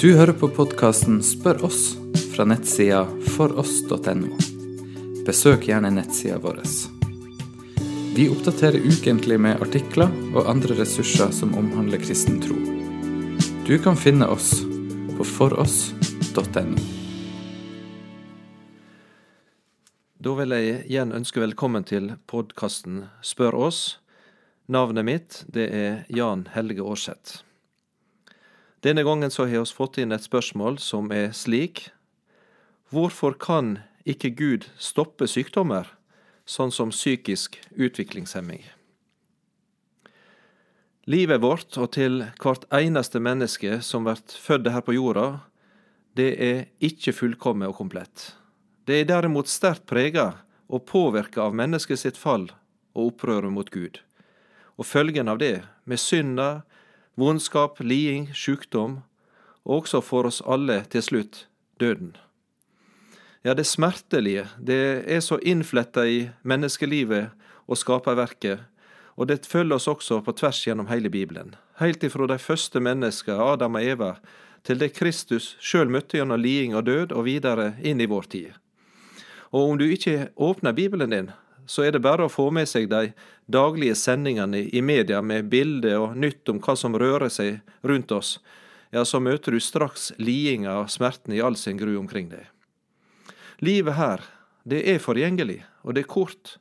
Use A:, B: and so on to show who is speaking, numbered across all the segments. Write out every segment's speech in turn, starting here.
A: Du hører på podkasten Spør oss fra nettsida foross.no. Besøk gjerne nettsida vår. Vi oppdaterer ukentlig med artikler og andre ressurser som omhandler kristen tro. Du kan finne oss på foross.no.
B: Da vil jeg igjen ønske velkommen til podkasten Spør oss. Navnet mitt det er Jan Helge Aarseth. Denne gangen så har vi fått inn et spørsmål som er slik Hvorfor kan ikke Gud stoppe sykdommer, sånn som psykisk utviklingshemming? Livet vårt, og til hvert eneste menneske som blir født her på jorda, det er ikke fullkomment og komplett. Det er derimot sterkt prega og påvirka av mennesket sitt fall og opprøret mot Gud. Og følgen av det, med synda, vondskap, liding, sjukdom, og også for oss alle til slutt døden. Ja, det smertelige, det er så innfletta i menneskelivet og skaperverket, og det følger oss også på tvers gjennom hele Bibelen, heilt ifra de første mennesker, Adam og Eva, til det Kristus sjøl møtte gjennom liding og død, og videre inn i vår tid. Og om du ikke åpner Bibelen din, så er det bare å få med seg de daglige sendingene i media med bilder og nytt om hva som rører seg rundt oss, ja, så møter du straks lidinga og smerten i all sin gru omkring deg. Livet her, det er forgjengelig, og det er kort,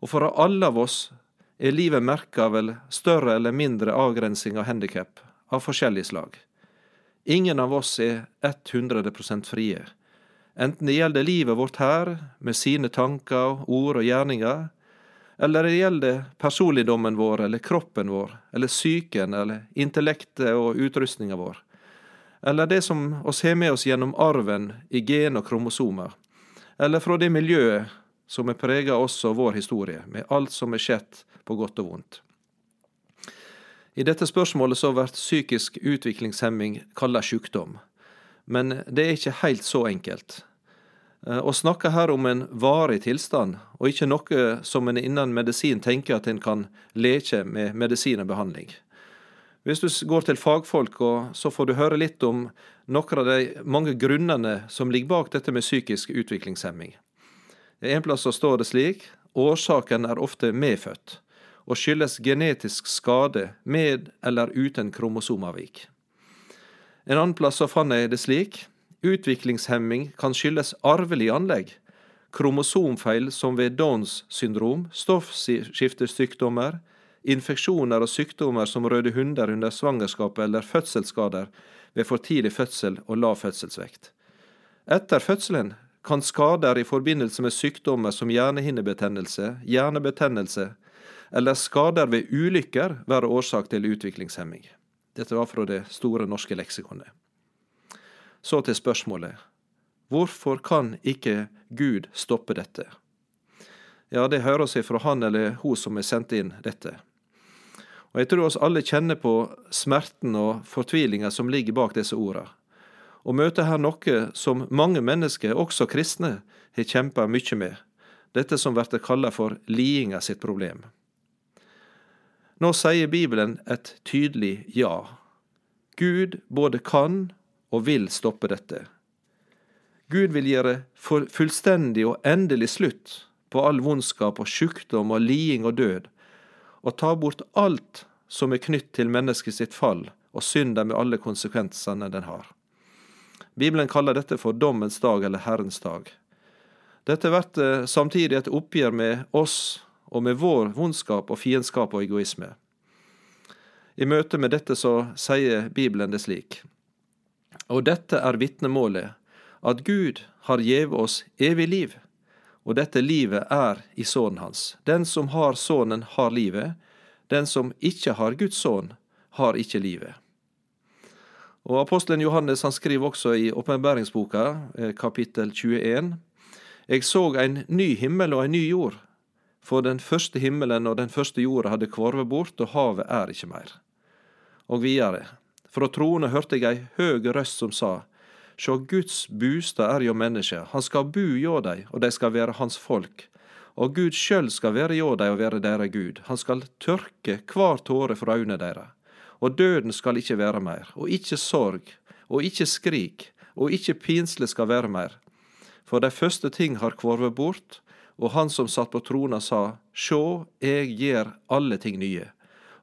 B: og for alle av oss er livet merka av større eller mindre avgrensing av handikap av forskjellig slag. Ingen av oss er 100 frie enten det gjelder livet vårt her, med sine tanker, ord og gjerninger, eller det gjelder personligdommen vår eller kroppen vår, eller psyken eller intellektet og utrustninga vår, eller det som oss har med oss gjennom arven i gen og kromosomer, eller fra det miljøet som har prega oss og vår historie, med alt som er skjedd på godt og vondt. I dette spørsmålet så blir psykisk utviklingshemming kalla sjukdom, men det er ikke helt så enkelt. Eh, å snakke her om en varig tilstand, og ikke noe som en innen medisin tenker at en kan leke med medisin og behandling. Hvis du går til fagfolk, så får du høre litt om noen av de mange grunnene som ligger bak dette med psykisk utviklingshemming. En plass så står det slik årsaken er ofte medfødt, og skyldes genetisk skade med eller uten kromosomavvik. En annen plass så fant jeg det slik. Utviklingshemming kan skyldes arvelig anlegg, kromosomfeil som ved Downs syndrom, stoffskiftesykdommer, infeksjoner og sykdommer som røde hunder under svangerskapet eller fødselsskader ved for tidlig fødsel og lav fødselsvekt. Etter fødselen kan skader i forbindelse med sykdommer som hjernehinnebetennelse, hjernebetennelse eller skader ved ulykker være årsak til utviklingshemming. Dette var fra det store norske leksikonet. Så til spørsmålet. Hvorfor kan ikke Gud stoppe dette? Ja, det hører seg fra han eller hun som har sendt inn dette. Og Jeg tror oss alle kjenner på smerten og fortvilinga som ligger bak disse orda, og møter her noe som mange mennesker, også kristne, har kjempa mye med, dette som blir kalla for lidinga sitt problem. Nå sier Bibelen et tydelig ja. Gud både kan og vil stoppe dette. Gud vil gjøre fullstendig og endelig slutt på all vondskap og sjukdom og liding og død, og ta bort alt som er knytt til mennesket sitt fall og synda med alle konsekvensene den har. Bibelen kaller dette for dommens dag eller Herrens dag. Dette blir samtidig et oppgjør med oss og med vår vondskap og fiendskap og egoisme. I møte med dette så sier Bibelen det slik. Og dette er vitnemålet, at Gud har gjeve oss evig liv, og dette livet er i Sønnen hans. Den som har Sønnen, har livet. Den som ikke har Guds sønn, har ikke livet. Og Apostelen Johannes han skriver også i åpenbæringsboka, eh, kapittel 21, Jeg så en ny himmel og en ny jord, for den første himmelen og den første jorda hadde kvarvet bort, og havet er ikke mer. Og videre, fra troende hørte jeg ei høg røst som sa, Sjå, Guds bustad er jo menneske, han skal bu hjå dei, og dei skal være hans folk. Og Gud sjøl skal være hjå dei og være deira Gud, han skal tørke kvar tåre fra øynene deira. Og døden skal ikkje være meir, og ikkje sorg, og ikke skrik, og ikke pinsle skal være mer. For de første ting har kvorvet bort, og han som satt på trona sa, Sjå, eg gjer alle ting nye.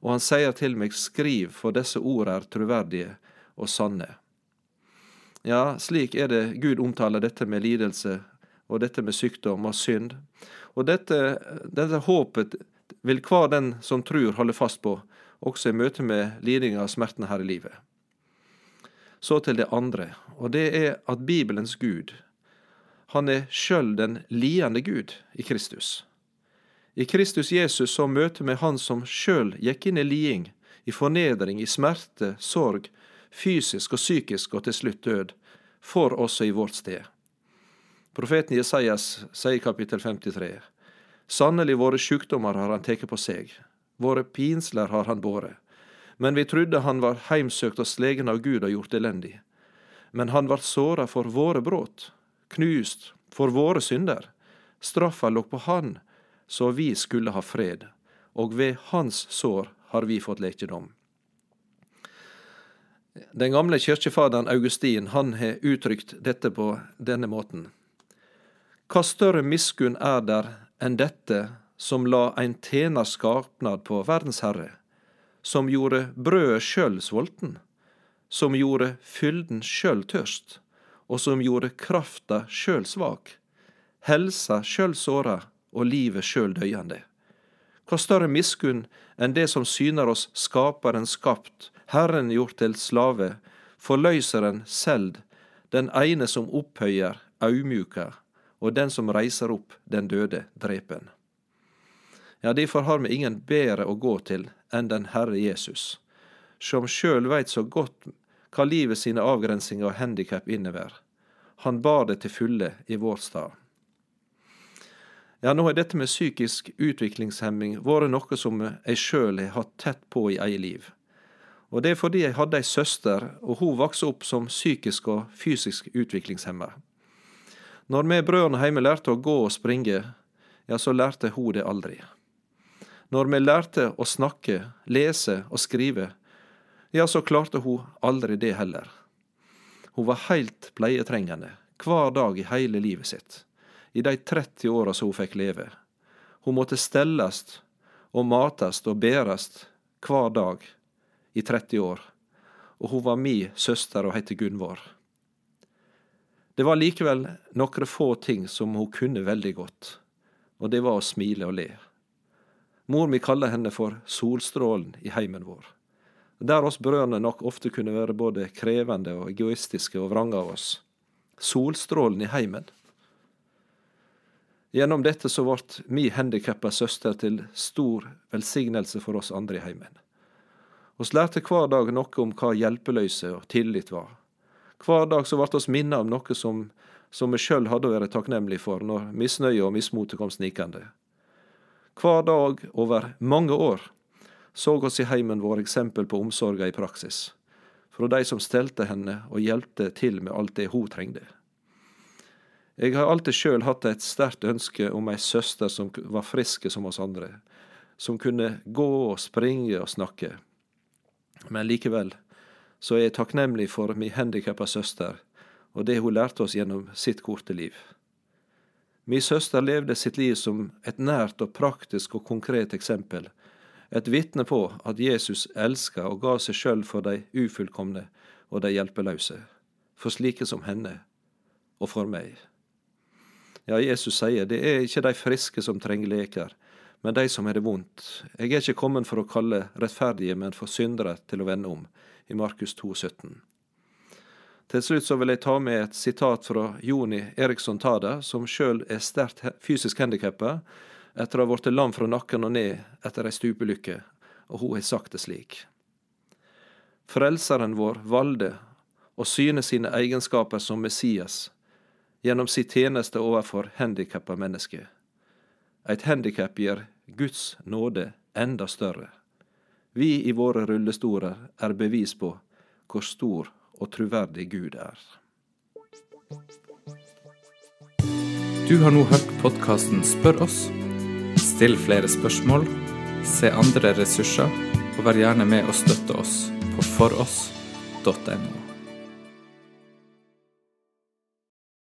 B: Og han sier til meg, Skriv, for disse ord er truverdige og sanne. Ja, slik er det Gud omtaler dette med lidelse, og dette med sykdom og synd. Og dette, dette håpet vil hver den som tror, holde fast på, også i møte med lidinga og smerten her i livet. Så til det andre, og det er at Bibelens Gud, han er sjøl den lidende Gud i Kristus. I Kristus Jesus så møter vi Han som sjøl gikk inn i liding, i fornedring, i smerte, sorg, fysisk og psykisk og til slutt død, for oss og i vårt sted. Profeten Jesajas sier i kapittel 53, Sannelig våre sjukdommer har han tatt på seg, våre pinsler har han båret. Men vi trodde han var heimsøkt og slegen av Gud og gjort elendig. Men han vart såra for våre brudd, knust for våre synder. Straffa lå på han, så vi skulle ha fred, og ved hans sår har vi fått lekedom. Den gamle kirkefaderen Augustin han har uttrykt dette på denne måten. Hva større miskunn er der enn dette som la ein tjener skapnad på Verdens Herre, som gjorde brødet sjøl svolten, som gjorde fylden sjøl tørst, og som gjorde krafta sjøl svak, helsa sjøl såra og livet sjøl døyande. Hva større miskunn enn det som syner oss Skaperen skapt, Herren gjort til slave, forløyseren selv, den ene som opphøyer, aumjuka, og den som reiser opp den døde, drepen. Ja, derfor har vi ingen bedre å gå til enn den Herre Jesus, som sjøl veit så godt hva livet sine avgrensinger og handikap inneber. Han bar det til fulle i vår stad. Ja, nå har dette med psykisk utviklingshemming vært noe som jeg sjøl har hatt tett på i eget liv. Og det er fordi jeg hadde ei søster, og hun vokste opp som psykisk og fysisk utviklingshemma. Når vi brødrene hjemme lærte å gå og springe, ja, så lærte hun det aldri. Når vi lærte å snakke, lese og skrive, ja, så klarte hun aldri det heller. Hun var heilt pleietrengende, hver dag i hele livet sitt, i de 30 åra som hun fikk leve. Hun måtte stellast og matast og berast hver dag i 30 år, og hun var mi søster og heter Gunvor. Det var likevel nokre få ting som hun kunne veldig godt, og det var å smile og le. Mor mi kaller henne for solstrålen i heimen vår. Der oss brødrene nok ofte kunne være både krevende og egoistiske og vrange av oss. Solstrålen i heimen. Gjennom dette så ble mi handikappa søster til stor velsignelse for oss andre i heimen. Vi lærte hver dag noe om hva hjelpeløse og tillit var. Hver dag så ble oss minnet om noe som, som vi sjøl hadde å være takknemlige for når misnøye og mismotet kom snikende. Hver dag over mange år såg oss i heimen vår eksempel på omsorga i praksis, fra de som stelte henne og hjelpte til med alt det hun trengte. Jeg har alltid sjøl hatt et sterkt ønske om ei søster som var friske som oss andre, som kunne gå og springe og snakke. Men likevel så er jeg takknemlig for mi handikappa søster og det hun lærte oss gjennom sitt korte liv. Mi søster levde sitt liv som et nært og praktisk og konkret eksempel, et vitne på at Jesus elska og ga seg sjøl for de ufullkomne og de hjelpeløse, for slike som henne, og for meg. Ja, Jesus sier det er ikke de friske som trenger leker, men de som har det vondt. Jeg er ikke kommet for å kalle rettferdige, men for syndere til å vende om, i Markus 2, 17. Til slutt så vil jeg ta med et sitat fra Joni Eriksson Tada, som sjøl er sterkt fysisk handikappa etter å ha blitt lam fra nakken og ned etter ei stupelykke, og hun har sagt det slik. Frelseren vår valgte å syne sine egenskaper som Messias gjennom si tjeneste overfor handikappa mennesker. Et handikap gjør Guds nåde enda større. Vi i våre rullestoler er bevis på hvor stor og troverdig Gud er.
A: Du har nå hørt podkasten Spør oss. Still flere spørsmål, se andre ressurser, og vær gjerne med å støtte oss på foross.no.